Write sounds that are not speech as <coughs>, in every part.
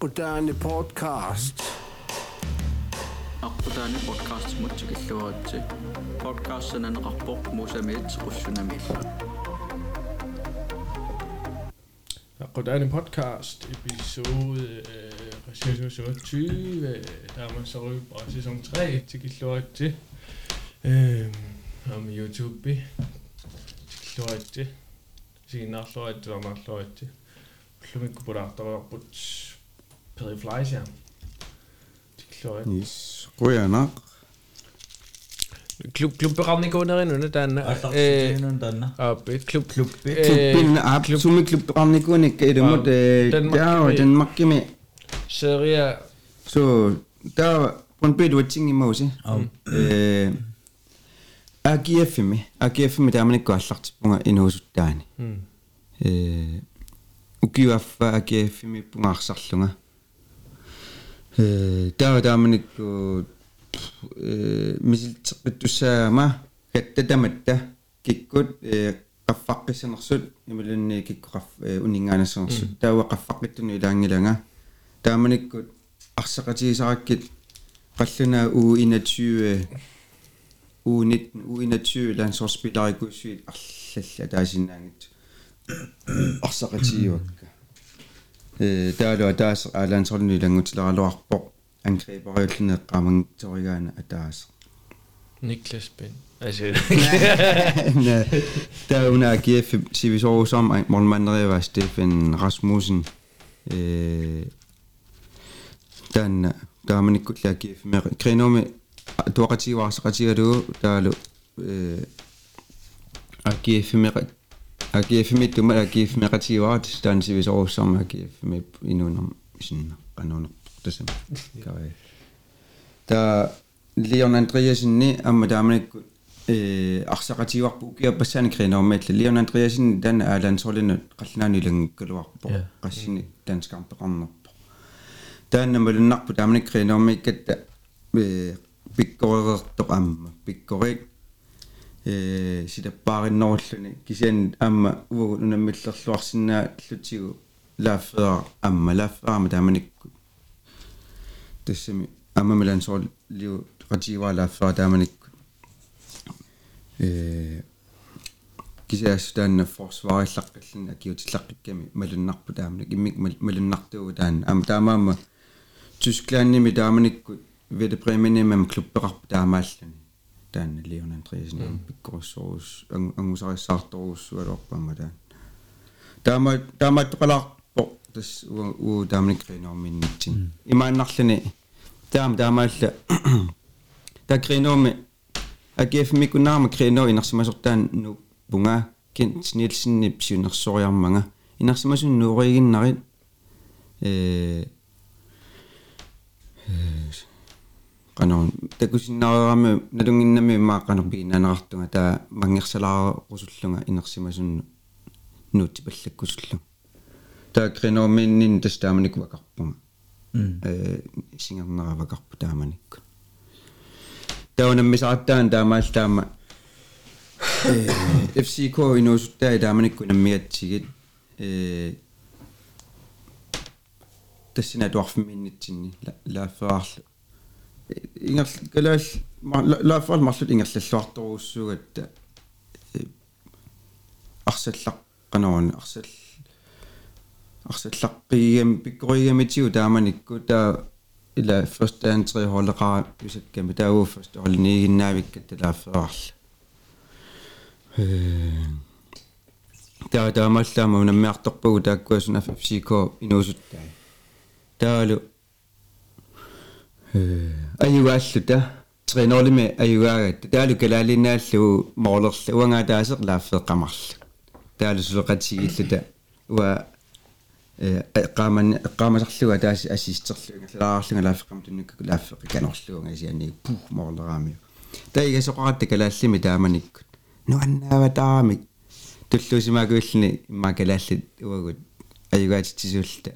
Akputani podcast. аққутаани подкаст мутсикиллуаратси подкаст сананеқарпоқ мусамиит qussунамиилла Akkurat en podcast episode øh, sæson 20 der er man så ryge fra sæson 3 til Gilloret til øh, om YouTube til Gilloret til siinä Perry Fleisch, ja. Die Leute. Ruhig Klub, Klubberaunig ohne Rennen, dann. Øh, äh, Abit, Klub. Klub, øh, Klub, ab, Summe Klubberaunig ohne, geht immer, da, den mag ich mir. Serie. So, da, und bitte, was ich immer aus, äh, AGFM, AGFM, da haben wir nicht gesagt, in Hosutani. Äh, Ukiwaffa AGFM, Pungarsarlunga. Mhm taamanikku eh misilteqittussaama kattatamata kikkut eh qaffaqqisanersut imilunni kikkuqaff uningaanassernersut taawa qaffaqqittuni ilaangilanga taamanikkut arseqatigisarakkit qalluna u 21 u 19 u 21 landsholdsspillerikusuit arlalla taasinnaangit arseqatigiuakka э таалуа таас аалаансорни лангутилералуарпоq ангрипариуллуне qaamangtorigaana ataas Niklas Ben altså der er under AGF Civisor som målmanderiva Stefan Rasmussen øh den der er man ikke godt AGF med Grenomi Dorati var så rigtig du der er øh AGF med AGF med du med AGF med rigtig var det der er Civisor som AGF med i nogle sådan kanon det som der Leon Andreasen ni amma der er man ikke э арсақативарпу укиаппассаани кринаормаалла лион андреасин тан аалансорлина қаллаанилангкалуарпо qassini танскарпеқарнерпо тааннамалуннарпу тааманик кринаормаиккатта э пиккоререрто аама пиккори э сидаппааринноруллуни кисиан аама уу унаммиллерлуарсинаа лутигу лааффеа аама лааффаама тааманикку тассами аммамилансорл лиу ратива лааффеа тааманик э кисяас таанна форсвариллаққаллана киутиллаққикками малуннарпу тааманик иммик малуннартуу таан ам таамаама тусклаанними тааманиккут веде преминемам клуббеқарпу таамааллани таанна леон андреасен пиккоруссорус ангусариссаарторуссуалуарпаама таан таама таамааттоқалаарпо тас уу тааманик ринорминнитсин имааннарлани таам таамаалла такринорми агеф микунаама крино инарсимасортаан ну пунга кин снилсинни псиунерсориармага инарсимасун нууригиннарит э канон такусиннаараами налунгиннами мааққанер пигинанеқартунга таа мангерсалаа русуллунга инерсимасун нуутти паллаккусуллу таа кринооминнин тастааманик вакарпунга э сингернеравакарпу тааманикку таунаммисаартаан таамаалтаама э FCK инуусуттаа тааманикку наммиатсигит э тассина туарфимминнитсинни лааффаарлу ингер калаал лааффаал марлут ингерллуарторуссугатта арсаллаққанерун арсал арсаллаққигам пиккоригамитигу тааманикку таа ила første and tre holderaa ysakками таау første holniginnaavиккат талааффеарла э таа таамаллаама унаммиарторпугу тааккуасуна FCK инуусуттаа таалу э аюгааллута тринерлими аюгаагат таалу калаалиннааллу моолерлу уангаа таасеқ лааффеққамарла таалу сулеқатсигиллута уа qaamani qaamaserluga taas assistерлуга лааарлунга лааффеққам туннукку лааффеқи канорлуга сиани пух морлераами таига соқаратта калааллими тааманиккут. Нуаннааватаами туллуусимаагуиллни имма калааллит уагут. Аюгаатитсисуулта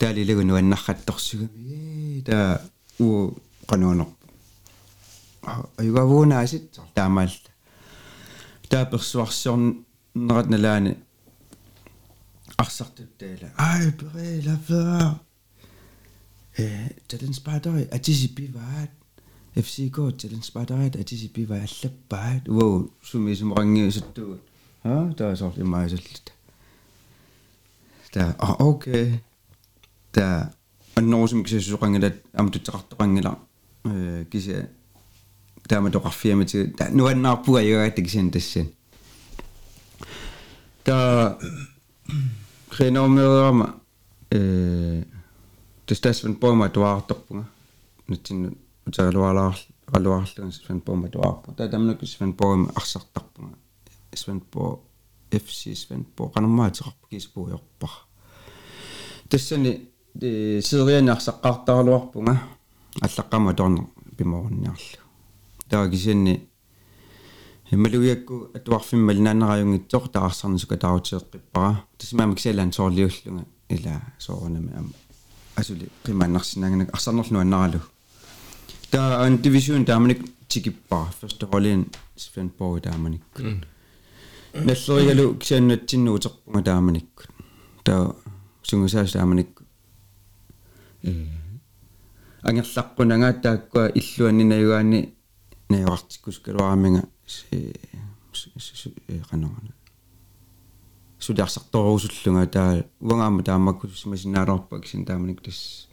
таалилагу нуаннарратторсугами таа уу qanуунер аюгавуунаасит таамаалла таа персуарсиорнерат налаани арсартуттаала ай пере лафаа э Talents Battery атисиппиваат FCK Talents Battery атисиппиваа аллаппаат уу суми суморангиусуттугу а таасоор имаасаллут та а окей та аннорусум кисассуқангилат амтутеқартоқангила э кися таама тоқарфиамати та нуаннаарпуга юаатта кисин тассан та креномерама э тестасвен пома туаарторпунга натсинну утагалуалаар қалуарлуган свен пома туаарпу та тамнук свен пома арсартарпунга свен по FC свен по канамаатеқарпу киспуйорпар тассани сириани арсаққартаралуарпунга аллаққама торнер пиморунниарлу таагисианни хималуиакку атуарфиммал наанераюнгитсор таарсарнисука таутиэққиппара тасмаама кисалаан соорлиуллунга ила соорунами ама асули қимааннарсинаагнак арсарнерлу аннаралу таа ан дивисион тааманик тикиппара ферст холин свен боо тааманик наллеригалу кисааннатсинну утерпунга тааманикку таа сунгусаас тааманик э ангерлаққунага тааккуа иллуаннинаюгаани наявартиккус калуараминга канорна сулиарсарторуусуллунга таа уангаама таамакку симасинаалорпа кисин тааманик тас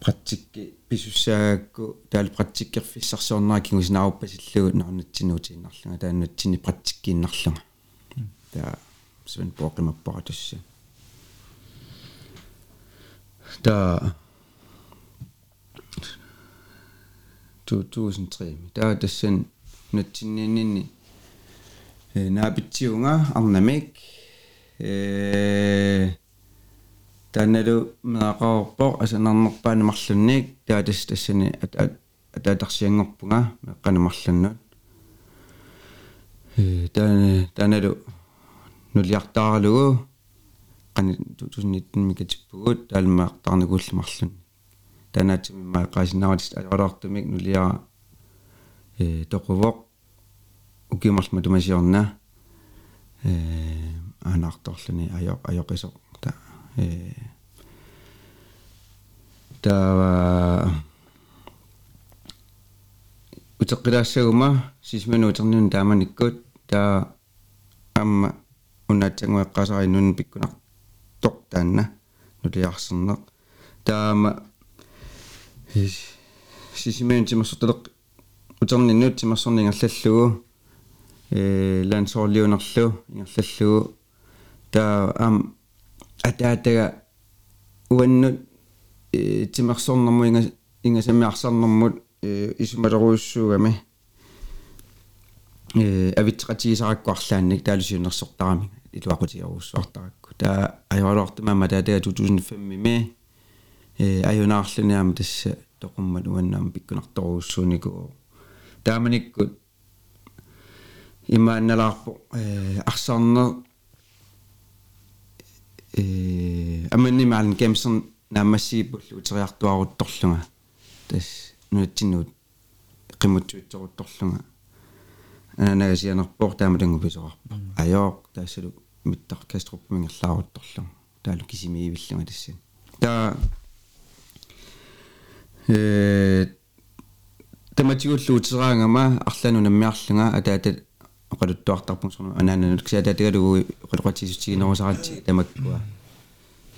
практикки писуссаагакку таал практиккерфиссарсуорнаа кигусинааруппасиллугу нарнатсинуутииннарлунга тааннатсини практиккииннарлунга таа свен покемаппара таа 2003 таа тассан натсинниинни э наапитсиунга арнамик э таналу меақарпо асанарнерпаани марлунник. Таа тас тассани атаатарсиангорпунга меққанамарлуннут э таа таналу нулиартааралугу qani 2019 mikatippugut taалмаартарникууллимарлун танаатими маақаасинааратис алорартумик нулиара э тоқувоқ укимарлма тумасиорна э анаарторлуни аё аёқисо та. Э та. Утеққилаассагума сисминуутернун тааманиккут таа амма унаатсангуэққасариннун пиккунар тоқ таанна нулиарсернеқ таама сисимэн тимассуталеқ утерниннут тимассорнингерллугу э лансоорлиунерлу ингерллугу таа ам атаатага уаннут э тимарсорнэрму инга ингасамиарсарнэрмут э исумалеруйуссуугами э авитсеқатигисараккуарлаанник таалусиунерсортарами илуақутиаруссуартаракку таа ajorortumamma таатага 2005 ми э аюнаарлуниама тасса тоқуммат уаннаама пиккунарторуussуунику тааманиккут имаанналаарпо э арсаарнер э аманнимаалн кемсерн наамассииппуллу утериартуарутторлунга тас нуатсиннуут qimutsuutsoruttorlunga ананагасианерпоор таамалангу писоқарпа аёоқ таассалу миттар каструппумингерлаарутторлу таалу кисимиивиллунга тассани таа э таматигуллу утераангама арлану наммиарлунга атаата оқалуттуартарпун сорну анаананут ксаатаатагалугу оқалуқатисутсигинерусаратси тамаккуа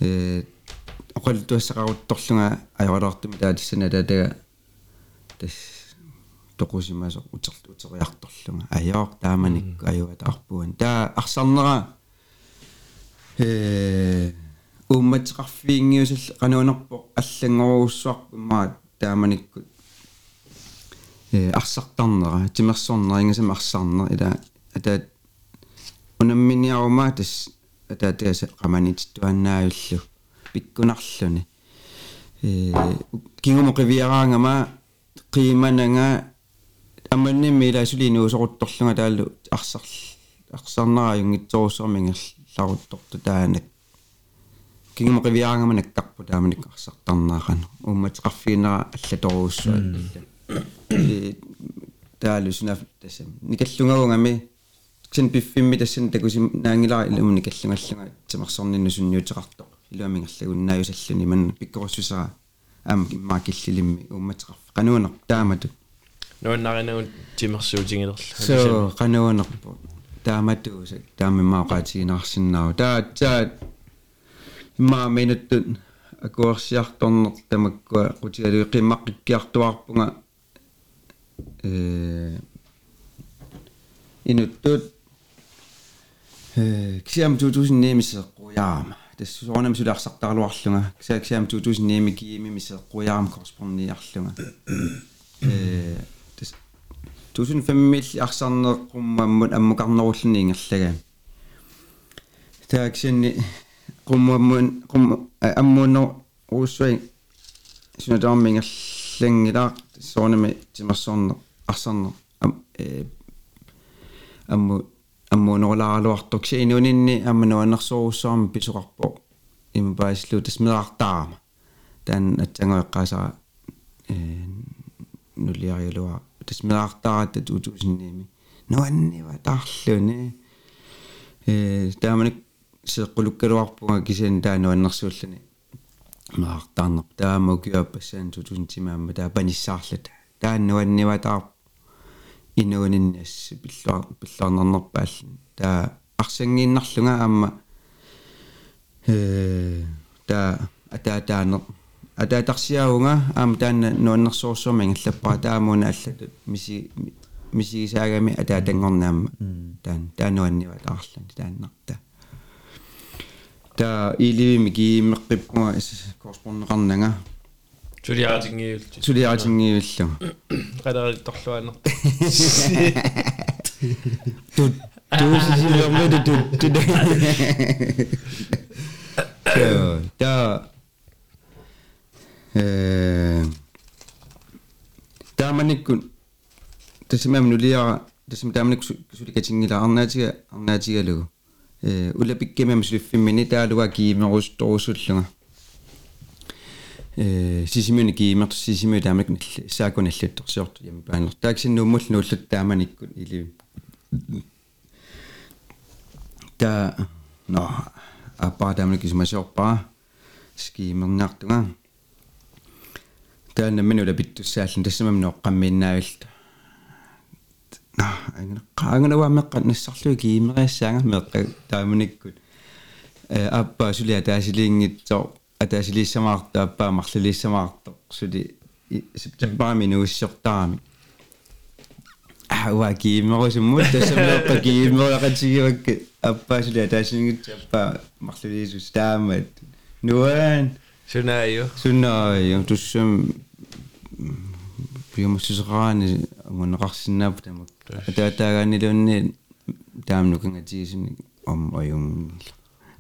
э оқалуттуассақарутторлунга аёралаартуми таатиссана таатага тас тоқусимаасо утер утериарторлунга аёор тааманикку аюатаарпуан таа арсарнера э умматеқарфиингиусал qanunерпо аллангоруссуарпимаа тааманикку. Э арсартарнера тимерсорнера ингасама арсарнер ила атаат унамминиарума тас атаатаас qamанит туаннааюллу пиккунарлуни. Э кингумо qivиараангама qimананга амманними иласулинуусорутторлунга тааллу арсар арсарнераюнгитсоруссуармингерларутторта таанак кингумо qivиаангама наккарпу тааманик арсартарнаақан умматеқарфиинера аллаторуussуа таалу сунаф тасам никаллунгагунгами ксен пиффимми тассан такусим наангилара илумни никаллунгаллунга тимарсорнинну сунниутеқартоқ илуамингерлагуннааюсаллуни ман пиккоруссусара ам иммаакиллилимми умматеқарф qanуунер таамату нуаннаринагун тимерсуутингилерла so qanуунерпу таамату са таамиммаақаатигинаарсиннаау таа таа имма минуттут акуарсиарторнер тамаккуа qutigalu qimmaqqikkiartuarpunga э инуттут э ксиам 2009 мисеққуяама тассуорнам сулаарсартарлуарлунга ксаа ксиам 2009 киими мисеққуяама корреспондиарлунга э тас 2005 арсарнеққуммаммут аммукарнеруллни ингерлага тааксинни qummuammun qum ammuunno uussui sunataarmingерлангилаа соонами тимерсорне арсарне э амму аммуунерулааралуартук сиинунинни аммануаннерсоруссаарми писоқарпо импааслу тасмеартаама таан атсангоэққаасара э нулиариулуа тасмеартаратта туутусинниими нуаннива таарлуни э тааманик сеққулуккалуарпунга кисиан таануаннэрсууллани маартаарнер таама киаппассаан 2000 таа паниссаарлата тааннуаннива таар инууниннасси пиллуар пиллаарнернерпааллан таа арсангииннарлунга аама э таа атаатаанер атаатарсиауга аама таанна нуаннерсуурсуарма ингаллаппара таамууна аллатут миси мисигисаагами атаатангорнаама. Таан таануаннива таарлан тааннарта. Та иливими кииммеққиппуга корреспондеқарнага сулиаратингиулти сулиаратингиуллу qadaritorluaner тут туусисилиормуду <coughs> тут тут <coughs> та э тааманиккун тасимам нулиара тасим тааманик суликатингила арнаатига арнаатигалугу э улапиккимам сулиффиммини таалуга киимерусторусуллунга э сисимуни киимерт сисиму тааманик налли саакуналлутторсиорту ями паанер тааксиннууммул нуллут тааманиккун или та но апа тааманик кисмасиорпаа скиимернаартунга таана минула питтуссааллун тассамам ноққаммииннаавилта на qaanganawa meqqat nassarlu kiimeriassaanga meqqa taamanikku э аппа сулиа таасилиингитсоо атаасилииссамаарта аппаа марлулииссамаарта сули септембарми нуиссертарами ауа киимерусуммут тассамеэппа киимериақатигивакка аппаа сулиа таасилиингитса аппаа марлулиисус таамат нуан sunaayo суннааю туссам пиумассусераани амунеқарсинаап тамак атаатаагаанилуунни таамнукангатигисуни ом аюн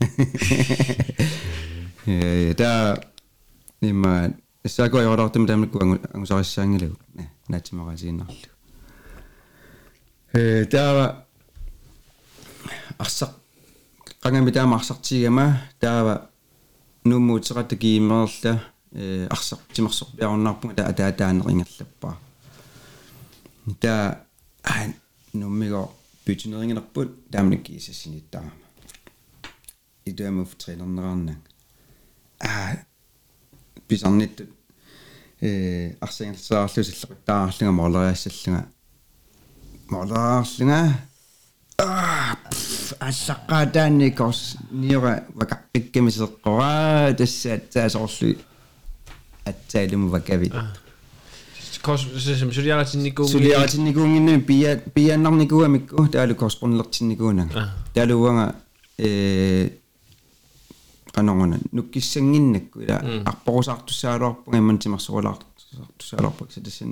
<laughs> э та нима сако yorortum тамнукку ангусариссаангилу наатимарасииннарлу э таава арсақ qangami taama arsartigama taava nummuuteqata kiimererla э арсақ тимерсорпиаруннаарпунга таа таатаанерингерлаппаа таа ан нуммиго бютинерингерпут таамник кисассиниттаама идэмэф тренернерааннаа а писарнит э арсингерсаарлу силлеқиттааарлунга моолериассаллунга моолераарлунга? А аллаққаатааникорс ниора вакаққиккимисеққора тассаат таасоорлу ಅಚ್ಚಾಯ್ಲು ಬಗ್ಗವಿ ಸುಲಿಯಾಟಿನಿಗೂಂಗಿನ ಬಿಯ ಬಿಯನ್ನರ್ನಿಗೂ ಅಮಿಕ್ಕು ತಾಲು ಕೊಸ್ಪೊಂಡ್ಲರ್ಟಿನಿಗೂನಂಗ ತಾಲು ಉವಂಗ qanonguna nukkissanginnakku ila arporusartussaaluarpunga immantimersuulaartussaaluarpuk satassan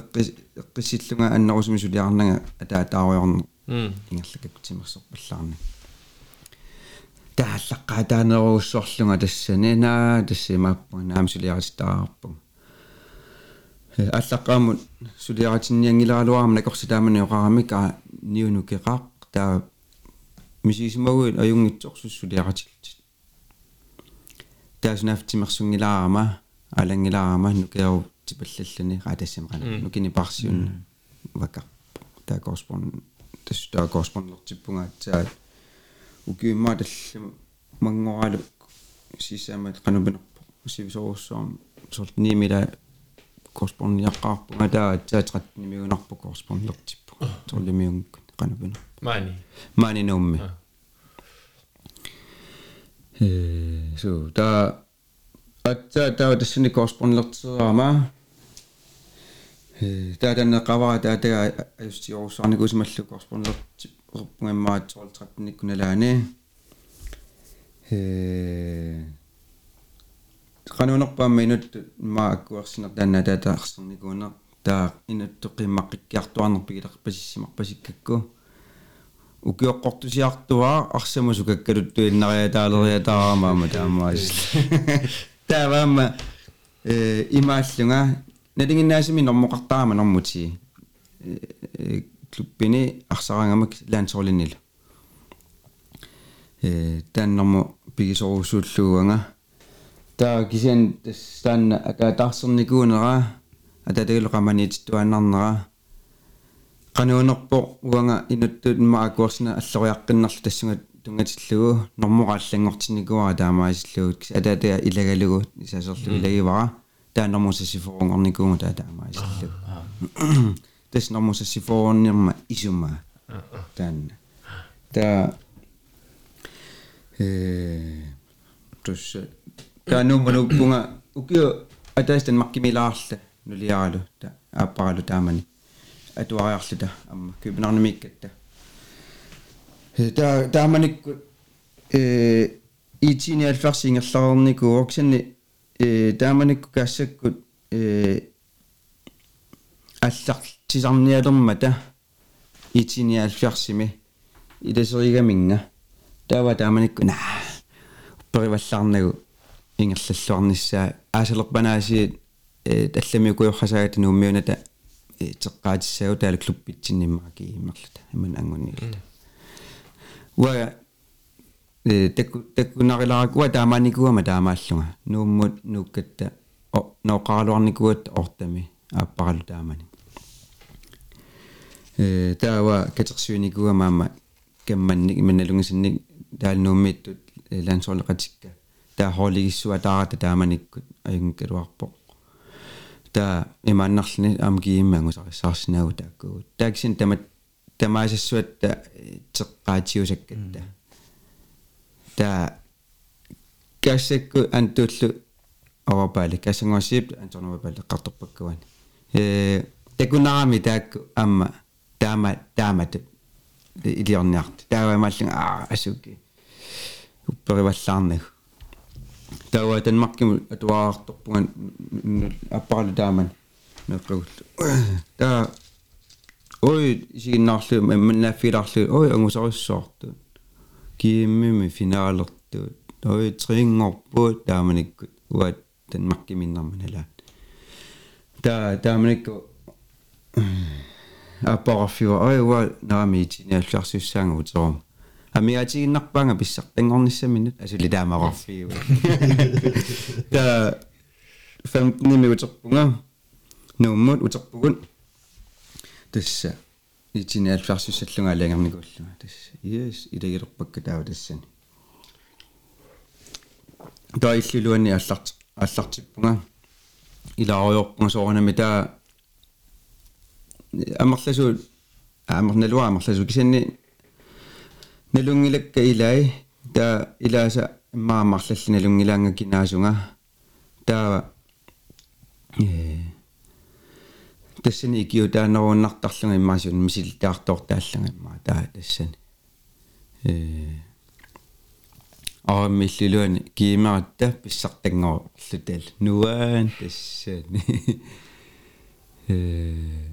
eqqis eqqisillunga annerusumi suliarnanga ataataarujornu ingerlakakkutimersorpallaarni атаатааруйорне ингерлакку тимерсорпаллаарни тааллаққаа таанеруссорлунга тассани наа тассимааппунга наам сулиаратиттаарпунга аллаққаамут сулиаратинниангилаалуарма накорситаамани оқарамик аа ниунукеқаақ таа мисисимагуит аюнгитсорсус сулиаратилтит тааснафтимерсунгилаарама алангилаарама нукеару типаллаллани qaatassimaqa нукини парсиун вака таа корреспон тас таа корреспондертиппунга таа укиумма таллама мангоралу сисаамат канубинерпо сивисоруссуарма сорт нимила корспониаққарпунга таа таатrat nimиунарпу корспонлертиппу сорлимиунгкун канапуна Маани. маани нуумми э so та атта таа тассини корспонлертераама э таа танна qavara таа таа аюстиорусаарнику сималлу корспонлертип ерпунгаммаат соралтратниккуналаани э qanunерпаама инут ма аккуарсинер таанна таата арсерникуунер таа инутту qimmaqqikkiartuarnerpigilерпасиссимарпасиккакку укиоққортусиартуаа арсамусу каккалутту иннариатаалериатаарамаама таамаас тааваама э имааллунга налингиннаасими нормоқартаама нормути э клуббини арсарангамак лаансорлиннила э тааннэрму пигисорусууллугуанга таа кисиан таанна акаатаарсерникуунера ататагилоқаманиититуаннарнера qanуунерпо уанга инуттут маакуарсина аллориаққиннарлу тассунга тунгатиллугу нормуqaаллангортинникуара таамаасиллугут атаатаа илагалугу исасерлу илагивара таа нормусассифорунгорникуунга таа таамаасиллугу тас нормусассифоруннирма исума таанна таа э тус таа нуммануппунга укио атаастан маккимилаарла нулиаралу таа ааппаралу таамани атуариарлута амма кюбнарнамиккатта та тааманикку э итини алфарсингерларернику оксанни э тааманикку каассаккут э аллартисарниалермата итини алфарсими иласеригаминга таава тааманикку на периваллаарнагу ингерллаллуарниссаа аасалерпанааси э талламиукуйорхасаагат нууммиуната теққаатиссагу таала клуббитсиннимаа кииммерлута иман ангунниилта уа э такку таккунариларакуа таамааникуама таамааллунга нууммут нуккатта о ноқаалуарникуат ортами ааппаралу таамани э таава катерсуиникуамаама камманник иманалунгисинник таалнууммииттут лансоолекатикка таа хоолигиссуа таарата тааманиккут аюнгкалуарпоқ та имааннарлни аам кииммангусарissаарсинаагу тааккугут тааксин тамат тамаасассуатта теққаатиусаккатта та. Кассакку антууллу авапаали кассангуассиип анторнавапаали қарторпаккуани э такунарами таакку амма таама таамат илиорниарт таавамааллин аа асуки уппериваллаарнагу тава танмарким атуаарторпуган аппаралу тааман меққагуллу та ой сигиннаарлу маннаффилаарлу ой ангусариссоорту кииммими финаалертуут ой трингорпуут тааманиккут уат танмаркиминнарманалаат та тааманикку аппараффива ой уа наамиитиниалларсуссаангу утером амиатигиннарпаанга писсартангорниссаминут асули таамараффиу та 15 минутерпунга нууммут утерпугун тасса итиниалфарсуссаллунга алангерникууллуга тасса иес илагилерпакка таава тассани таиллулуани алларт аллартиппунга илаариорпунга соорнами таа амерласуу амерналуа амерласуу кисанни налунгилакка илай таа илааса маамарлалли налунгилаанга кинаасунга таа э тассани икиу таанерууннартарлунга иммаасун мисилтаартоор тааллага иммаа таа тассани э аамиллулуани киимаратта писсартангорлутал нуаан тассани э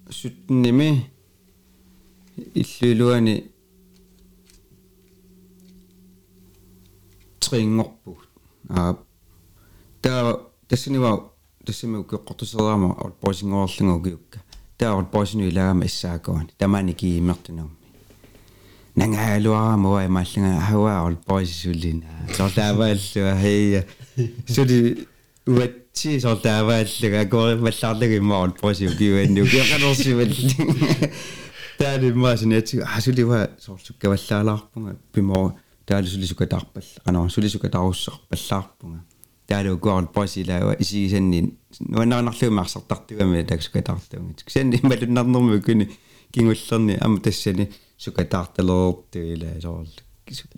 minutter på deres resten af middagen, det særlig besætlinger på der meget slut. Øh, det det sådan en i tine af fjernsynger slunger inger inger siis on tavalla, kun me saadaan maan positiivinen, niin kyllä kannusti Täällä mä sanoin, että se oli vähän sortsukka välillä lahpunga. Pimo, täällä se oli suka tarpeella. Ano, se oli suka tarpeella lahpunga. Täällä on kuvan posilla ja isi sen niin. No en aina löymää saattaa mitä suka tarpeella. Sen niin mä tulin annan myykyni. Kingustan niin, amma tässä niin suka tarpeella loppuilla ja se on.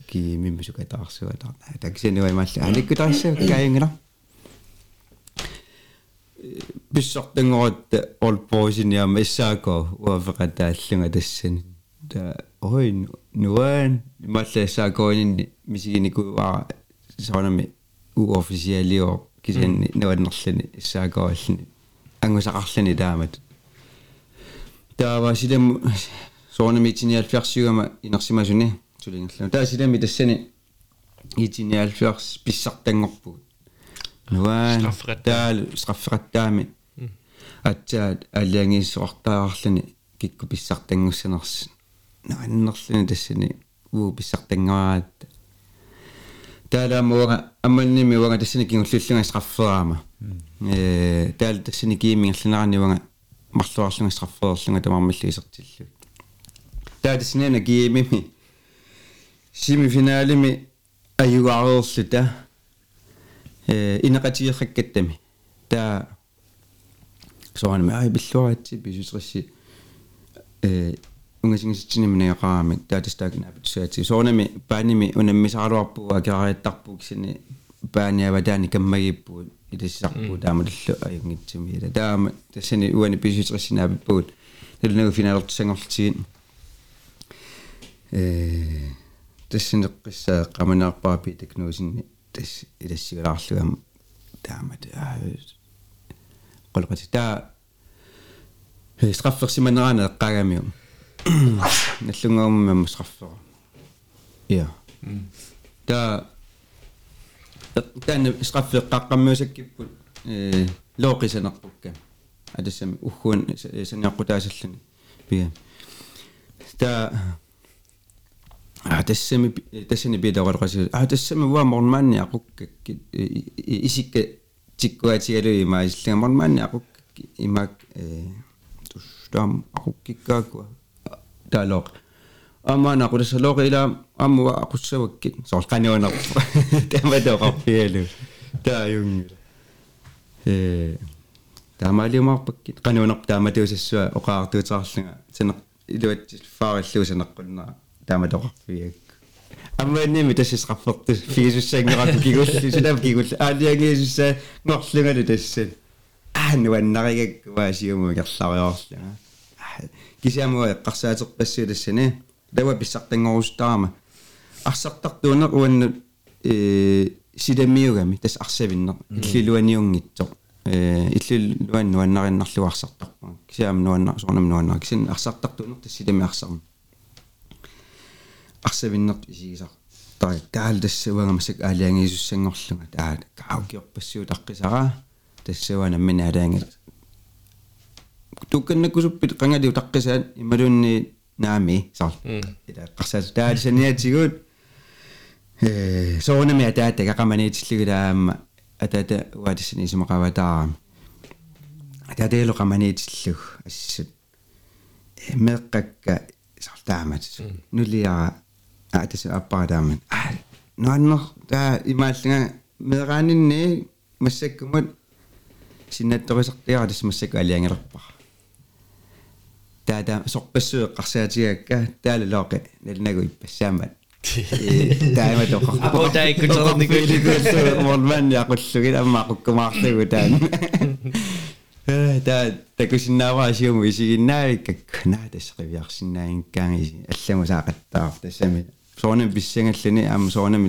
Kiimimme suka tarpeella. Tässä niin voi mä sanoa, että älä kyllä tässä käy englanniksi. Ол посиниама иссаако уафеқатааллунга тассани. Та ой нуан малла иссаакоинни мисигиникуаа соонами uofficialio kisen nuannerlani issaakoallani angusaqarlani taamat taava sidam soonami itinialfiarsiugama inersimasuni tulingerlama taa sidami tassani itinialfiars pissartangorpugut nuan taal strafferattaami atsaat аллиангииссуартаарарлани кикку писсартангуссанерс нааннерлани тассани уу писсартангараат таалаамуга амманними уага тассани кингуллуллуга сқарфераама э таал тассани киимингерлинарани марлуарлунга сқарфеерлунга тамармаллигисертиллу таа тассинина киимими. Семифиналими аюгаареерлута инеқатиерраккаттами таа соанми ай биллуаратси бисусрисси э унгасингиситсинимнеяqaramik таатастаакнаапитсуати соорнами пааними унаммисааруарпуга акерариаттарпу кисини пааниава таани каммагиппуут илиссарпу таамаллу аюнгитсими ила таама тассани уани писутриссинаапиппуут налунагу финалертсангорлтигин э тассинеққиссаа қаманаарпаапи такнуусинни тас илассигалаарлугам таамат қолқати таа страфферсиманераана эққагамиу наллунгаармамма сқарфера иа та таана сқарфеққаққаммиусаккиппут э лоқисанерпукка атассами уггуун саниаққутаасаллани пиа та а тассами тассани пидоралқаси а тассами уа морнмаанни ақуккак исикка тиккуатигалуи маисиллага морнмаанни ақуккак имаак э тустам ақуккиккаакуа таалоқ амана qudasaloq ila ammu aqussavakkit soorqaniunarpa tamatooqarpialu taajungila э таамаалиумаарпаккит qaniunarp taamatuusassua oqaartuutaarlunga saneq iluat faarilluu saneqqunna taamatoqarpiak аммаанними тассисқарфертус фигисуссаангерату кигулли сунам кигулли аалиагиисусса ngorlungalu тассат ааннуаннаригаккуа сиуму керлариоорлунга кисиамуа эққарсаатерпассуилассани тава писсартангорустаама арсартартуунер уанну э сидамиугами тас арсавиннер иллилуаниунгитсо э иллилуан нуаннариннарлуа арсартарпаа кисиам нуаннар сорнам нуаннар кисин арсартартуунер тас сидами арсарма арсавиннер исигисар таа таал тассуагамасак аалиангиисуссангорлунга таа каукиорпассуу таққисара тассуана мина алаангит tukkannakusupпит qangali utaqqisaan imalunni naami sar ila qarsaas taalisaniatiguut э соонами атаата какаманиитиллугулаама атаата уатиссани исумақаватаарами атаатеело qamaniitillug ассут меққакка сартаамат нулиара атасу аппаратаамат аа нуаннер таа имааллага мераанинни массаккумат синнатторисартиара тас массаку алиангелерпара таата сорпассуу эққарсаатигакка таала лооқи налнагу иппассаамат таама тоқар апо таи кутерникулликуссуу морман яқуллугил амма қуккумаарлугу таан э таа такусиннааваа сиуму исигиннаавиккак наа тассеқивиарсиннаангкаанги алламу саақаттаар тассами soalnya bisangal lani am soalnya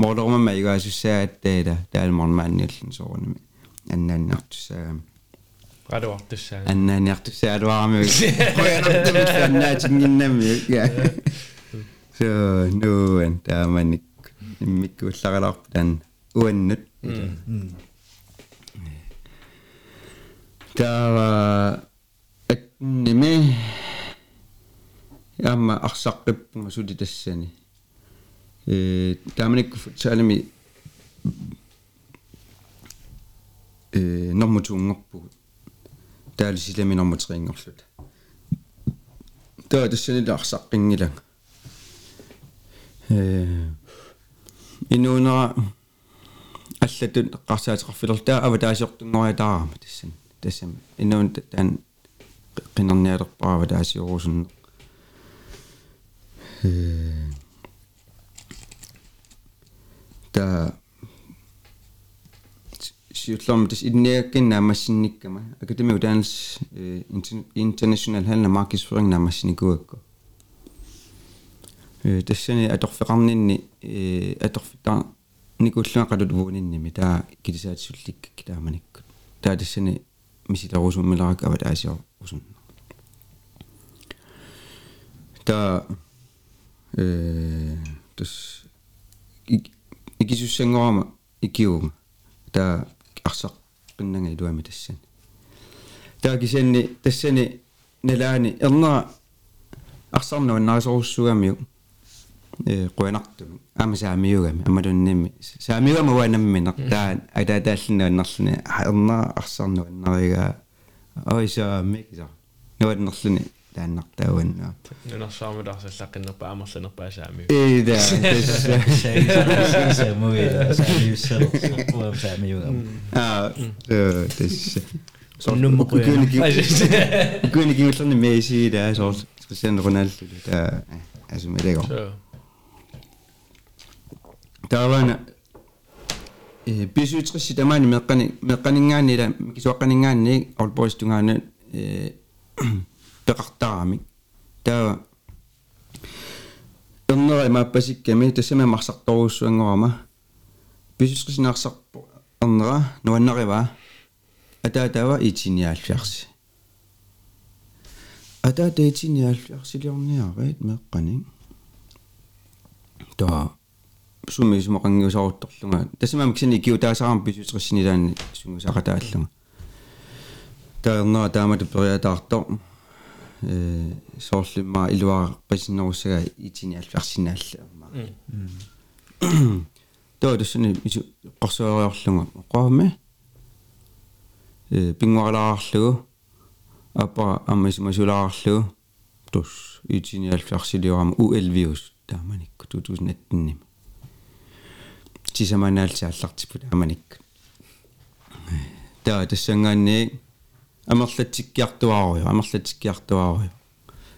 mordorma ma iga sussa attaila taalmormaanniallan soalnya annaannertussa aduartussa annaannertussa aduarami qoyanartamit faannaatinginnami so nuan taamannik immikkуулlaralaarputan uannut taava aknimi яама арсаққиппунга сули тассани э тааманикку футсаалами э нормутунгорпугут таалисилами нормутерингорлута таа тассанила арсаққингилага э инуунера аллатут эққарсаатеқарфилер таа ава таасиортунгориатаарама тассан тассам инуун таан qinarnialerpaava taasiurusun э та сиуллэрм тас инниаккин наамассинниккама академи удаанс international handel markedsføring наамассиникуакку э тассани аторфеқарнинни э аторфита никуллуа қалут вуунинними таа килисаатсулликкак тааманиккут таа тассани мисилерусуммиларак ава таасиор усун та э тас икисуссангорама икиума. Та арсақ qinнага илуами тассан таа кисанни тассани налаани ернера арсарнуа наасоруссугамиу э қуанартум ама саамиугами амалунними саамиугама уанамминер таа атаатааллина аннерлуни ернера арсарнуа аннерига ойса микса нуаннерлуни тааннартауаннаа нунерсаамулаарсаллаққиннерпа амерланерпаа саами э да аа э тэс Kuini kiullani meisi där så speciellt Ronaldo där alltså med det går. så Där var en eh bisutris tamani meqqani meqqaningaani la kisuaqqaningaani orpoistungaani peqartarami. Taa Onnera maappassikkami tassama marsartoruussuangorama bisutrisinaarсарпу орнера нуаннарива. Атаатава итиниааллиарси атаата итиниааллиарсилиорниарит меққани таа сумисмоқангиусарутторлунга тассама миксани киутаасарам бисутриссинилаани сунгусақатааллунга таернера таамату периатаартор соорлимма илуара писиннеруссага итиниааллиарсинаалла тоо тассани ису қорсуариорлунга оқаами э пингуарлаарарлугу апа аммисмасулаарарлугу тус итиниааллиарсилиорама у11 тааманикку 2018 тисаманаалсааллартиппут аманикку таа тассангаанни амерлатсиккиартуаруйо амерлатсиккиартуаруйо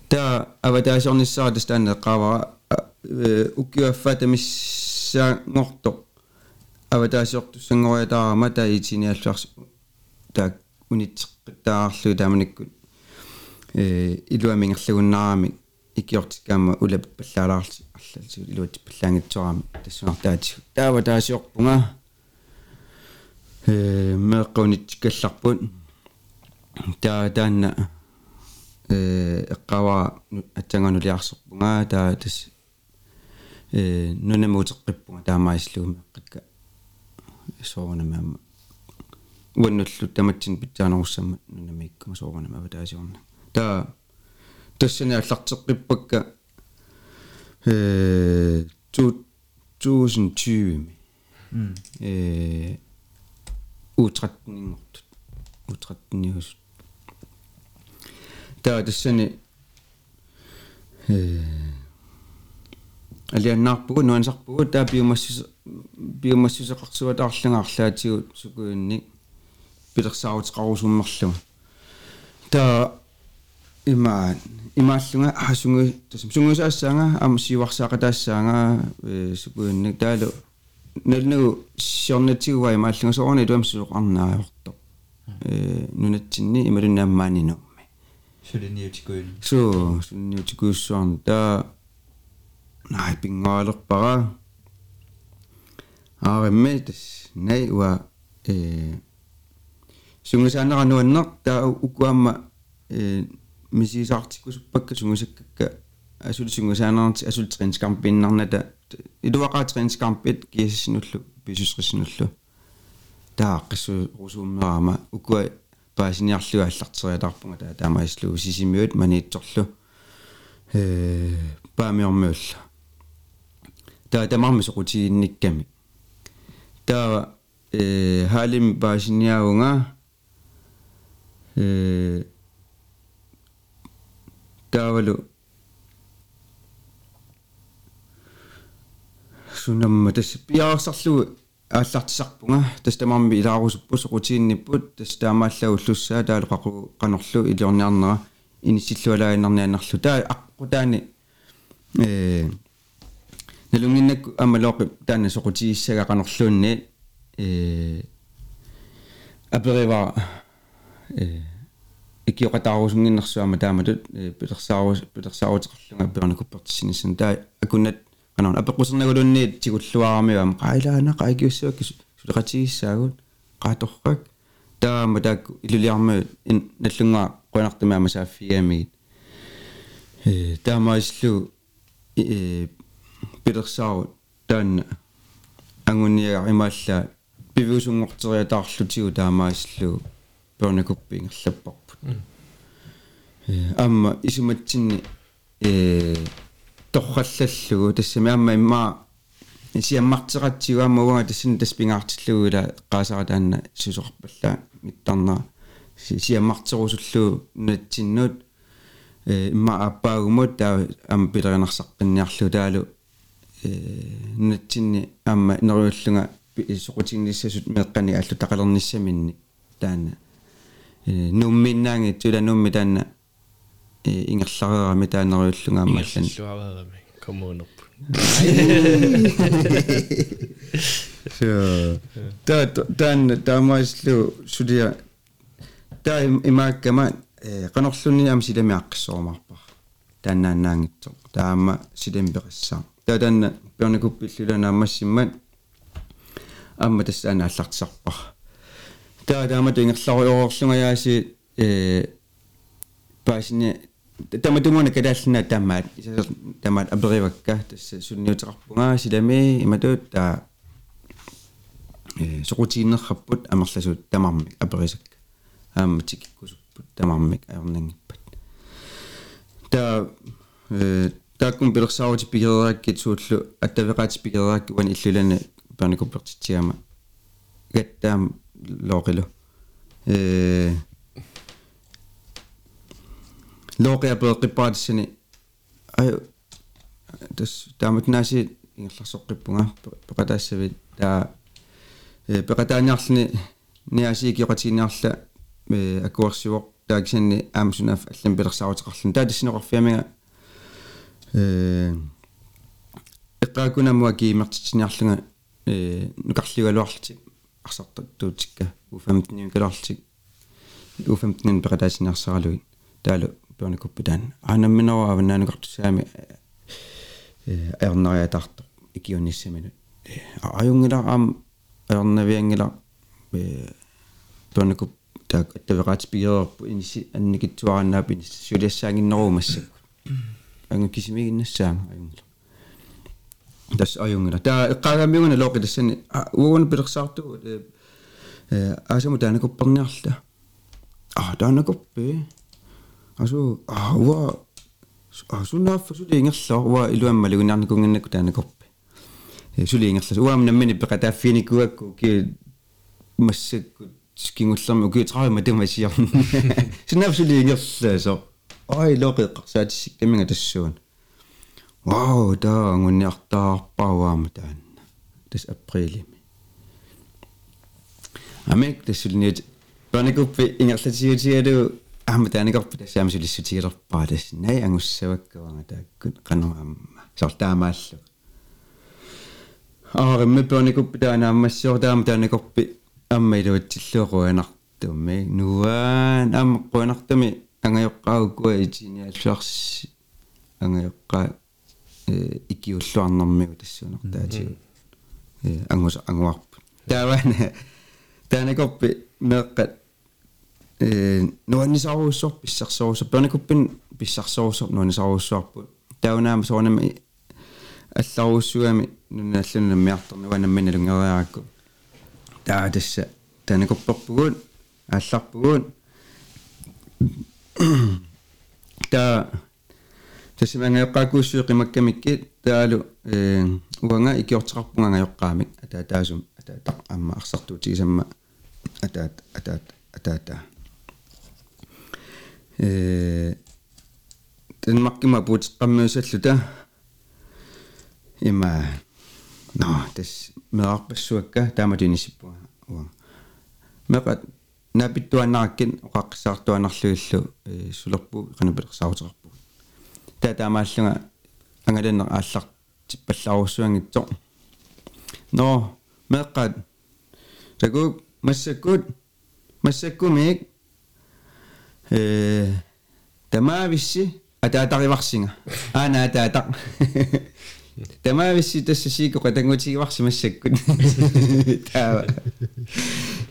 таа аватаасорниссаа тастаана эққавара уккиуаффата миссаангорто аватаасиортуссангориатаарама таа итиниаллуарс таа унитсеққиттаарлу тааманиккут э илуамингерлугуннаарами икиортикаама улаппаллаалаарси арлалсу илуатиппаллаангитсорами тассунартаатигу таава таасиорпунга э меэккунитиккалларпут таа таанна э эққава атсанганулиарсерпунга таа тас э нунамуутеққиппунга таамаислугу меққикка соорнамаама уаннуллу таматсин питсаанеруссамма нунамиккума соорнамава таасиорна таа тассани аллартеққиппакка э 2020 э утратнингортут утратниус таа тассани э алианнаарпугу нуансарпугу таа биомассус биомассусеқарсуатаарлангаарлаатигу сукуинник пилерсаарутеқарусуммерлуга таа има имааллунга асунгу тасам сунгусаассаанга ам сиварсаақатаассаанга э сукуинник таалу налнагу сиорнатигуа имааллунга соорни туамсулоқарнааёрто э нунатсинни ималуннааммаанинумми сулиниутикуин су сулиниутикуussуарна таа най пингаалерпара ааримми тас най уа э сунгусаанерануаннер таа укуамма э мисисаартиккусуппакка сунгусаккакка асул сунгусаанерти асултеринскампиннарната илуақаатеринскампит киассинуллу писусрисинуллу таа қиссу русууммерама укуа паасиниарлуга аллартериатарпунга таа таамаислу сисимиут маниитсорлу э паамиормиулла таа тамарми соқутигинникками таа э халим паасиниаунга э таавалу сунамма тас пиаарсарлугу ааллартисарпунга тас тамарми илаарусуппу соқутигинниппут тас таамааллагуллуссаа таалу қақу қанерлу илиорниарнера инисиллуалаагиннарнианнарлу таа аққутаани э налунгиннакку аммалооқи таана соқутигиссага қанерлуунни э аперива э икиоқатаарусунгиннэрсуама тааматут пилерсаарус пилерсаарутеқарлунга перникуппертиссиниссан таа акуннат канаун апеқусернагулунни тигуллуарамиуам қайлаана қайкиуссуак сулеқатигиссаагут қааторрак таама таакку илулиарму наллунгаа қуанартамаама сааффиамигит э таамаислу э пилерсаарут таанна ангуниа имаалла пивиусунгортериатаарлутигу таамааслу перникуппингерлаппарпут э амма исуматсинни э торраллаллугу тассами амма имма сиаммартеқатсигуаммауга тассин таспингаартиллугула qaasarataanna сусорпалла миттарнера сиаммартерусуллуу натсиннут э имма аппаагумут таа ам пилеринарсаққинниарлу таалу. Э натсинни амма неруйуллунга соқутигниссасут меққани аллу тақалерниссаминни таана э нумминнаанги тула нумми таана ингерларерами таанеруйуллунга аммаллан Иллуараами коммунерп. Så der den der maislu sudia der imakkama qanorlunni am sidami aqqissormarpar taannaannaangitso taama sidam perissa ta tanna pernikupillulana ammassimmat amma tassaana allartisarpar ta taama tingerlaruyororlungayaasi e paasini таматумуна калааллина таамаат таамаат аперивакка тасса сунниутеқарпунгаа силами иматуут таа э соқутигиннерраппут амерласуут тамармик аперисакка ааматикиккусуппут тамармик аернангиппат таа э тааккум пилерсаарути пигераакки сууллу аттавеқаати пигераакки уан иллулана перникуппертитсиама гаттаам лоқилу э лоқиа пеэққиппаатиссани аю тас тааматнааси ингерларсоққиппунга пеқатаассавит таа э пеқатааниарлни ниаси киоқатигиниарла э акуарсивоқ тааксанни аамсунаф аллам пилерсаарутеқарлун таа тассинеқарфиамига э эққаакунамуа киимертитсиниарлунга э нукарлугалуарлутик арсартаттуутикка у15 каларлутик у15 пеқатаасиниарсаралугит таалу пионикуппитаан аанамминера аваннаанукартусаами э аернариатаарто икиунниссаминут аюнгилараам аернавиангила э пионикуп таак аттавеqaat пигерерпу иниси анникитсуараннаап инис сулиассаангиннерумассак ангу кисимигиннассаама аюнгила тас аюнгила таа эққаагаммиуна лоқи тассани угуна пилерсаарту э аасаму таанакупперниарла а таанакуппи асу ауа асунаффа сулиингерлаа уа илуамма лугинарникунгиннакку таанакорпи э сулиингерлас уам наммини пекатааффиникуакку ки массакку скингуллерми ки траама тамасиар сунаф сулиингерлаасо ай лоқеққарсаатиссик таминга тассуун вау таа ангунниартаарпааваама таанна тас априлими амек тассулниут паникуппи ингерлатиутигалу аама таанакорпу тассаама сулиссутигилерпаа тас най ангуссаваккавага тааккут канараама сортаамааллу ааримме паникуппи таанаамассуор таама таанакорпи амма илуатсиллуоруанартумми нуаан аама қуанартами ангайоққаагуккуа итиниаллуарси ангайоққаа э икиуллуарнэрмигу тассуунертаатигу э ангус ангуарпу таавана таанакорпи меэққат э нуаннисааруussor писсарсоруссор перникуппин писсарсоруссор нуаннисааруuссуарпут таунаама соонами алларуuссуами нуналлуна миарторнуанаммина лунгериаракку таа тасса таанакупперпугуут аалларпугуут та тасимангаяққакууссуи қимаккамикки таалу э уанга икиортеқарпунгангаяққаамик ата таасум ата тақ амма арсартуутигисамма атаат атаат атаата э тэнмаккима пуутеққаммиусаллута има но тас меарпассуакка тааматунисиппуга уа. Меқат напиттуаннараккин оқаққисаартуанарлуиллу э сулерпу қанапилерсарутерарпу таа таамааллунга ангаланнер ааллар типпаллааруссуангитсо но меққат таку массаккут массаккумик э тамаависси атаатариварсинга аана атаатақ тамаависси тассасиико қатангутигиварси массаккут таа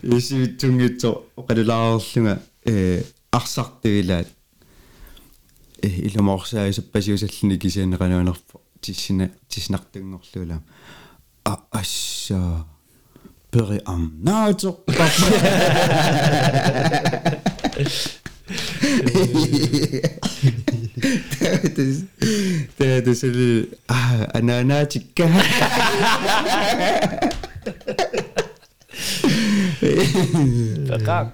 исивитсунгитсо оқалулааерлунга э арсартуилаат э илумоорсаисаппасиусаллуни кисианеқануанерпо тиссина тиснартунгорлуулаа а асса пери ам наато Det det så lidt ah ananatika. Такак.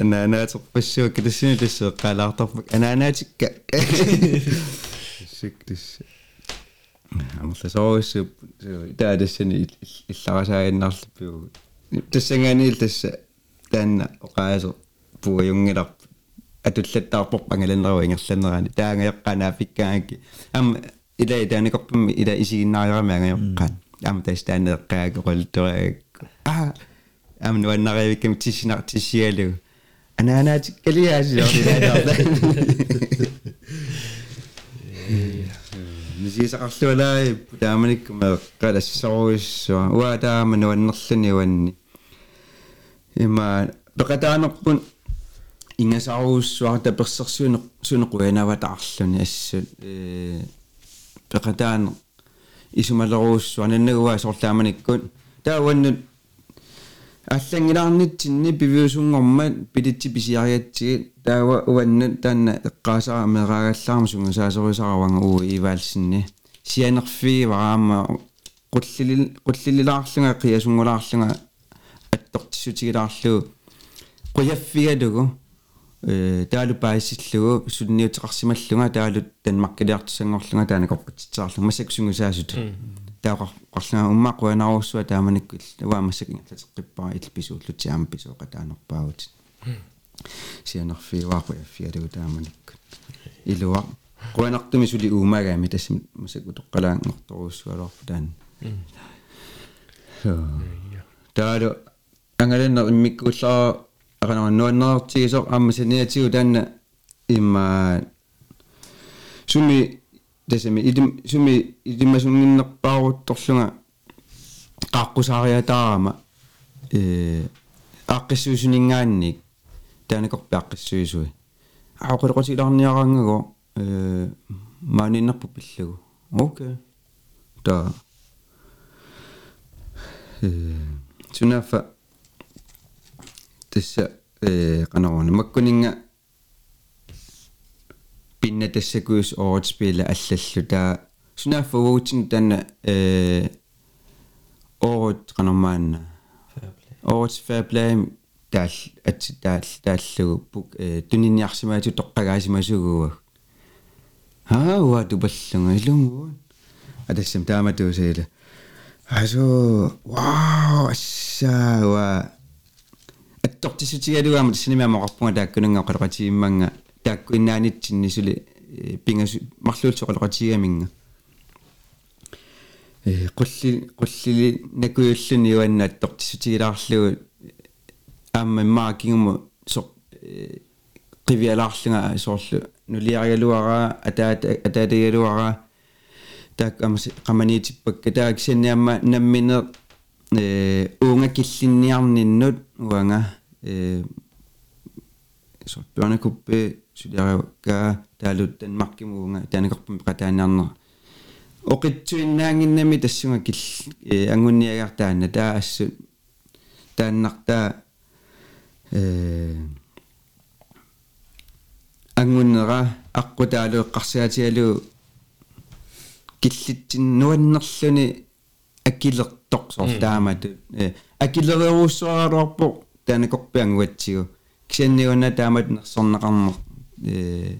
Ananatok passio kidasin lis qalaartarpak ananatika. Siktis. Амла соосу таа тассани илларасааиннарлуппиу тассанганиил тасса таанна оқаасо пуаюнгилар атуллаттаарпоқ ангаланнерва ингерланнерани таангаёққанаа пиккааки ам ила тааникорпамми ила исигиннаариарами ангаяққаан ам тас таанеэққаак оқолтораак а ам нуаннариавиккам тиссинар тиссиалу анаанааtik калиаасиорилаалаарла мисисақарлуалаа тааманиккума қалассоруиссуа уа таама нуаннерлани уанни има пекатаанерпун ингасаруussуар таперсерсуунеq сунеқуянаватаарлүни ассут э пекатаан исумалеруussуа наннагуа соорлааманиккут тааваннут аллангилаарнитсинни пивиусунгормат пилитси писиариатсигит таава уаннут таанна эққаасара мераагаллаарма сунгасаасорисараванга уу иваалсинни сианерфи вараама qulлилилаарлунга қиасунгулаарлунга аттортиссутигилаарлуу quyaффигалугу э таалу паисиллугу сунниутеқарсималлунга таалу танмаккилиартиссангорлунга таана корпутситсаарлу масаксунгусаасут таақар қарлаа уммақуанааруссуа тааманикку уаамассакингерлатеққиппара илписууллутиаама писооқа таанерпаагут сианерфиуақуяффигалугу тааманикку илуа. Қуанартуми сули уумагаами тассами масаку тоққалаангорторуссуалуарпу таан таалу ангаланнер иммиккууллаа акана нуаннеартигисо аама саниатигу таанна имма суми тасами илим суми илимасунгиннерпаарутторлунга qaqqusariataarama э аққиссуусунингаанник таанакорпи аққиссуисуи аақулеқутилаарниараангагу э мааниннарпу пиллагу окей та э сунафа тасса э канаруна маккунинга пинна тассакуус ооритспила аллаллу таа сунафа уутин танна э оорит канармаанна оорит фэблэм таал ат таал тааллугу пук э туниниарсимаату тоққагаасимасугуа аа уа тупаллунга илунгуун атассам тааматуусаила. Асо вау ассаа аттортисутигалугаама тассанимаамоқарпунга тааккунанга қалоқатигимманга тааккуиннаанитсинни сули пингасу марлуулсо қалоқатигаминга э qulli qullili nakuyulluni uanna attортисутигилаарлугу аама маакингуму со qivиалаарлунга соорлу нулиаригалуараа атаат атаатагалуараа таак амас qamaniitippakka таак синниамма наммине э уунга киллинниарниннут уанга э så børnekuppe сулиариукка таалут танмаркимуунга таанакорпум qataanarner оқитсуиннаангиннами тассунга кил ангунниагартаанна таа ассу тааннартаа э ангуннера аққутаалуэққарсиатиалу киллитсин нуаннерлүни аккилертоқ сор таамату э аккилеруссуаралуарпо таанакорпиангуатсигу кисанниуна таамат нерсорнеқарнер э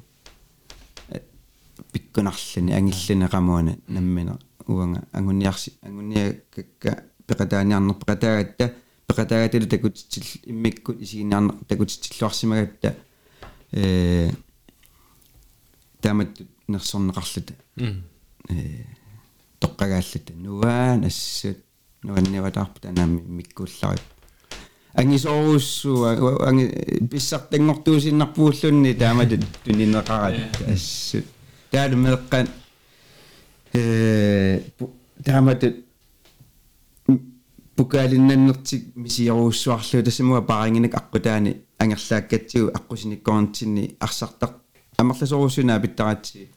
пиккунарлүни ангиллүни qamуана наммина уанга. Ангунниарси ангунниакка пеқатааниарнер пеқатаагатта пеқатаагатилу такутитсил иммиккут исигиниарнер такутитсиллуарсимагатта э таамат нерсорнеқарлута э тоққагааллута нуаан ассут нуанниватаарпу танаами миккуулларип ангисооруссуа анги писсартангортуусиннарпууллунни таамат тунинеқарат ассут таалу меэққан э таамат пукаалиннаннертик мисиоруссуарлу тассамуа парингинак аққутаани ангерлааккатсигу аққусиниккорнтинни арсартар амерласоруссунаа питтаратси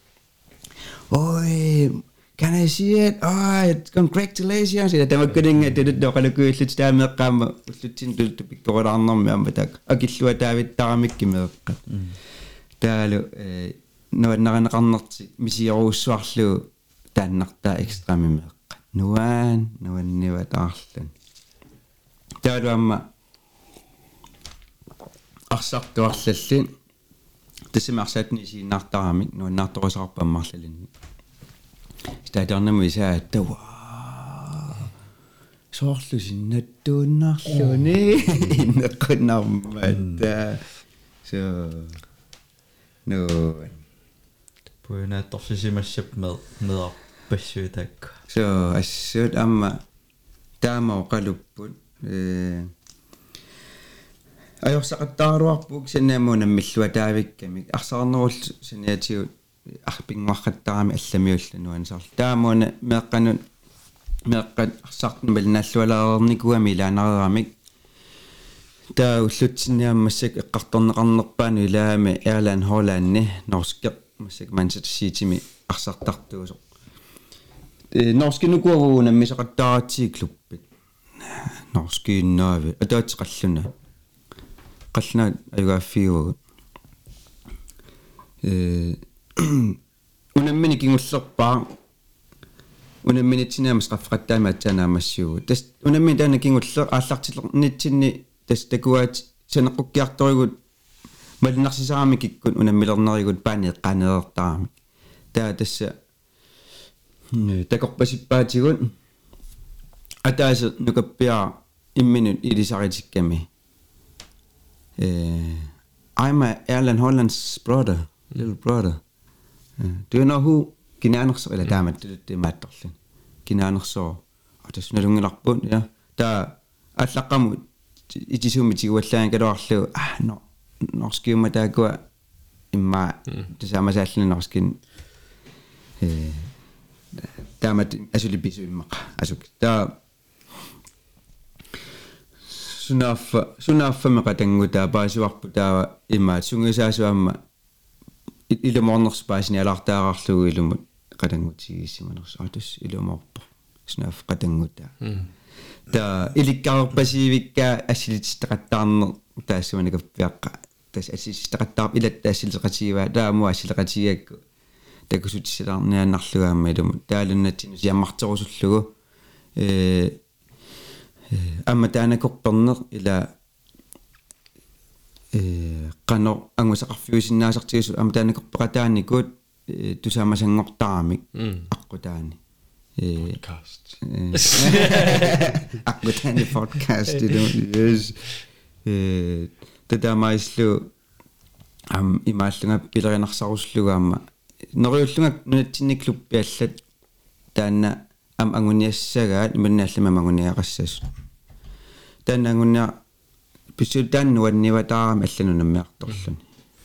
ой can I see it? Oh, congratulations. Ja tämä kuitenkin, että nyt on kyllä kyllä sitä merkkaa, mä lytsin tulta pikkuuda annan mä mä tak. Akillua tää vittaa mikki merkkaa. Täällä no en näin kannatsi misiaruussuarlu tännartaa ekstremi merkkaa. Nuan, nuan nivat arlun. Täällä on mä arsartuarlallin. Tässä mä arsatni siinä nartaamit, nuan nartuusarpammarlallin. Mm. стаатарнаму исаа тава соорлу синнаттууннаарлуни иннеққуннармаата so no Puina torsisimassap med med pasuutakku. so assut amma taama oqalupput э ajorсақаттааруарпук санаамуна миллуа таавиккамик арсаарнерул санаатигут арпингуарраттарами алламиуллануан саар таамуна меэққанут меэққат арсаартнумал наллуалаарникуами илаанерарамик таа уллутсинниаммассак эққарторнеқарнерпаани илаами Airline Hollandни норскеқ массак Manchester-ситими арсартартуусо э норскинукуагуна мисақаттааратсиг клуппит норскииннаави атаатеқаллуна qalna ayugaaffiugut э унаmmini kingullerpaa унаmmini тинамас qaffaqattaama атсаанаамассуугу тас унамми таана кингуллер ааллартилернитсинни тас такуаат санеққуккиарторигут малинарсисарами киккун унаммилернеригут паани эққанеэртарами таа тасса такорпасиппаатигут атааса нукаппиа имминут илисаритикками Uh, I'm a Erland Hollands brother, little brother. Uh, do you know who Ginanerso eller daamat det det matterlin. Ginanerso. Og det snur ungen lapun ja. Da allaqamu itisumi tiguallaan kaluarlu ah no norskiuma taakua imma tasama saallin norskin eh daamat asuli bisu immaqa asuk da sunaffa sunaffa meqatangutaa paasuarpu taava immaat sungisaasuamma ilumorners paasini alartaaqarlugu ilumut qatangutigissimanersu atus ilumorpo sunaf qatangutaa ta ilikkaarpasiivikka assilitistaqattaarner taassumaniqappiaqqa tas assistaqattaar ilat taassiliqatiivaa taamu assiliqatigiakku takusutissilaarniannarlugaamma ilumut taalunnatsin siammarterusullugu э амма таанакорпернер ила э qano angusaqarfiusinnaasartigissu amma taanakорпеqataannikut тусаамасангортаарамик аққутаани э Cast. аққутаани podcast. Идус э тадамаислу ам имааллунга пилеринарсаруслугаама нериуллунга нунатсинниклуппиаллат таанна ам ангуниассагаат иманнааллама мангуниақассас таанангунниа писсуутаан нуанниватаарами алланунаммиарторлуни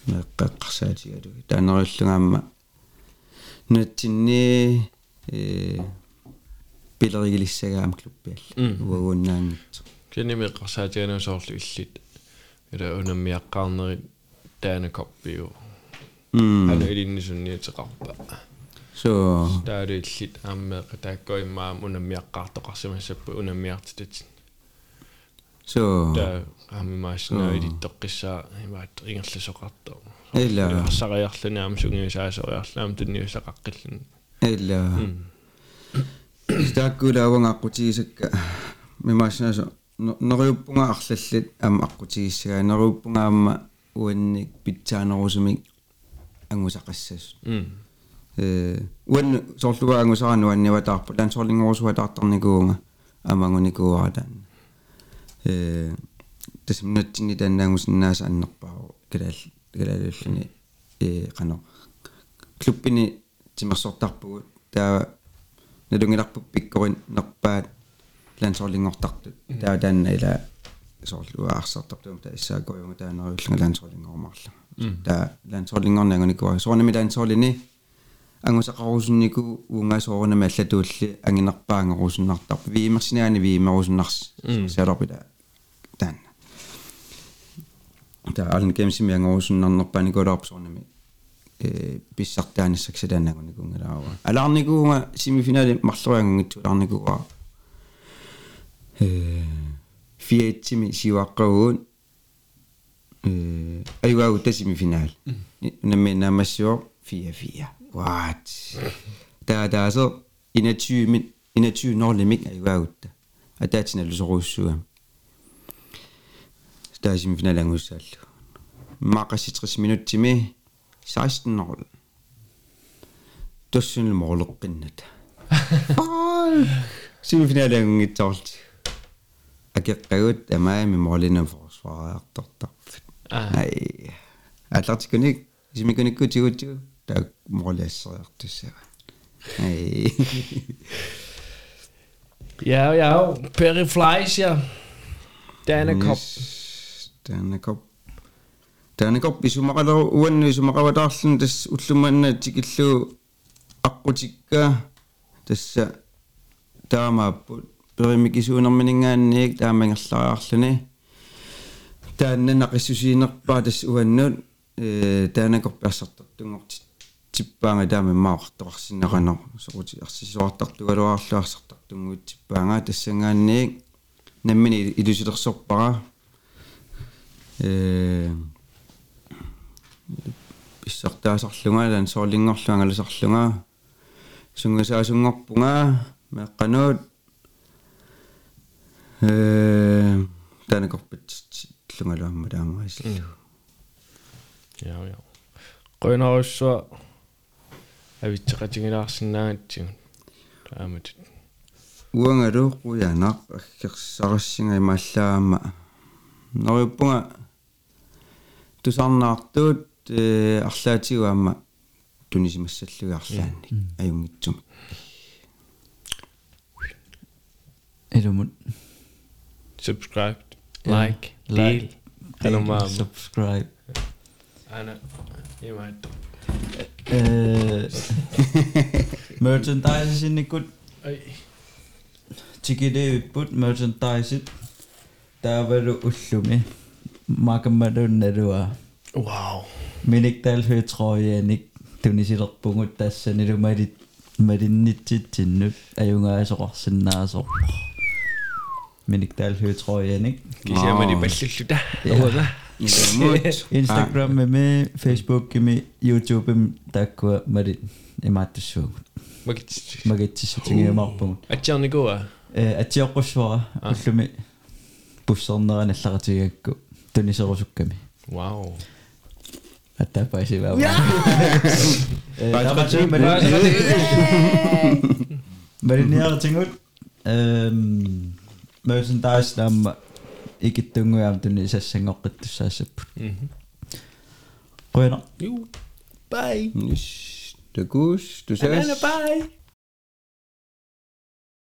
меэккеққарсаатигалу таанериуллугаама нутсинни э пилеригилиссагаам клуппиалла уагууннаангитсо кинимеққарсаатиганусоорлу иллит. Ила унаммиаққарнери таанакорпиу ана илиннисунниутеқарпа so таалу иллит ааммеэқа тааккоиммаам унаммиаққартоқарсимассаппу унаммиартитат so таа аамимаасинаа илиттоққиссаа имаат ингерласоқартоо ила сариарлуни аама сунгиусаасориарлаам тунниусақаққиллун ила стааккулааванга аққутигисакка мимааснаасо нериуппунга арлаллит ама аққутигиссага нериуппунгаама уанник питсаанерусумик ангусақассас. Э уан соорлуга ангусарану анниватаарпу лансоорлингорусуатаартарникуунга амангуникуаратаан э тасмнатсини таанаагусиннааса аннерпаа калаал калаалуллуни э қано клуббини тимерсортарпугут таа налунгиларпуп пиккорин нерпаат лансоорлингортартут таа таанна ила соорлуа арсартартуум таа иссаакоюнга таанериуллунга лансоорлингормарла таа лансоорлингорнаагуникуа соорнами лансоорлини ангусақарусуннику уунгаасоорнами аллатуулли ангинерпаангорусуннартар виимерсинаани виимерусуннарс саалорпила tämän. Tämä on kemsi meidän uusun annoppaini kodopsuunemi. Pissartaannissaksi tänne kun nikun edaava. Älä anniku semifinaali marloja kun ittu anniku va. Fietsimi e, siwaqqaguun. E, aywa utta semifinaali. Mm. Namme namassio fia fia. What? Tää tää so inatyymin inatyynorlimik aywa utta. Ataatina lusoruussuam er simpelthen lang udsal makas 60 minut til mig 16 år tussin morluqqinnat simpelthen lang itort акеққагут амаами моолинам форсвариарторторфит ай аллартикуник симикуниккутигутигу таа моолиассериартуссава ай Ja, ja. Perry Fleischer. Danakop. Danakop. Danakop исумақалеру уанну исумақаватаарлун тас уллуманна тикиллу аққутикка тасса таамааппут перимикисуунерминингаанниик таамангерлариарлуни тааннана қиссусиинерпаа тас уаннут э таанакорпиассартартунгорти типпаанга таами маавартоқарсинеқанер сорути арсисуартартугалуаарлуарсартартунгуут типпаанга тассангаанниик наммини илусилерсорпара э иссартаасарлунга лан соорлингорлуанга ласарлунга сунгасаасунгорпунга меққануут э таанакорпит лунгалуамма таамаисиллу Ja, ja. Qønarussua авитсеқатигилаарсинаагатсигун таамат уангалу қуянақ аггерсарассинга имааллаама. Нориуппунга тусарнаартуут э арлаатигуамма тунисимассаллугаарлаанник аюнгитсуми Элумут subscribe like like. del anumama subscribe. Ana имаат э merchandise синникут ай. Тикидеиппут merchandise таавалу уллуми макаммалуунналуа wow миниктаалфи трояник тунисилерпугут таассанилу малит малиннитситсиннут аюнгаасоқарсинаасорпо миниктаалфи трояник кисиамани паллуллута Ja. уага имут Instagram меме Facebook кими YouTube им таккуа малит имааттуссуугут магит магитсиссутингиумарпугут атсиарникуа э атиоққуссуара уллуми to ni słowo szukami. Wow. A ta pasi wam. Dapat ni beri. Beri ni ada cingut. Mösen taas nam ikittungu am tunni sassangoqqittussaassapput. Qoyana. Mhm. Noh. Juu. Bye. Tukus, tuses. Bye.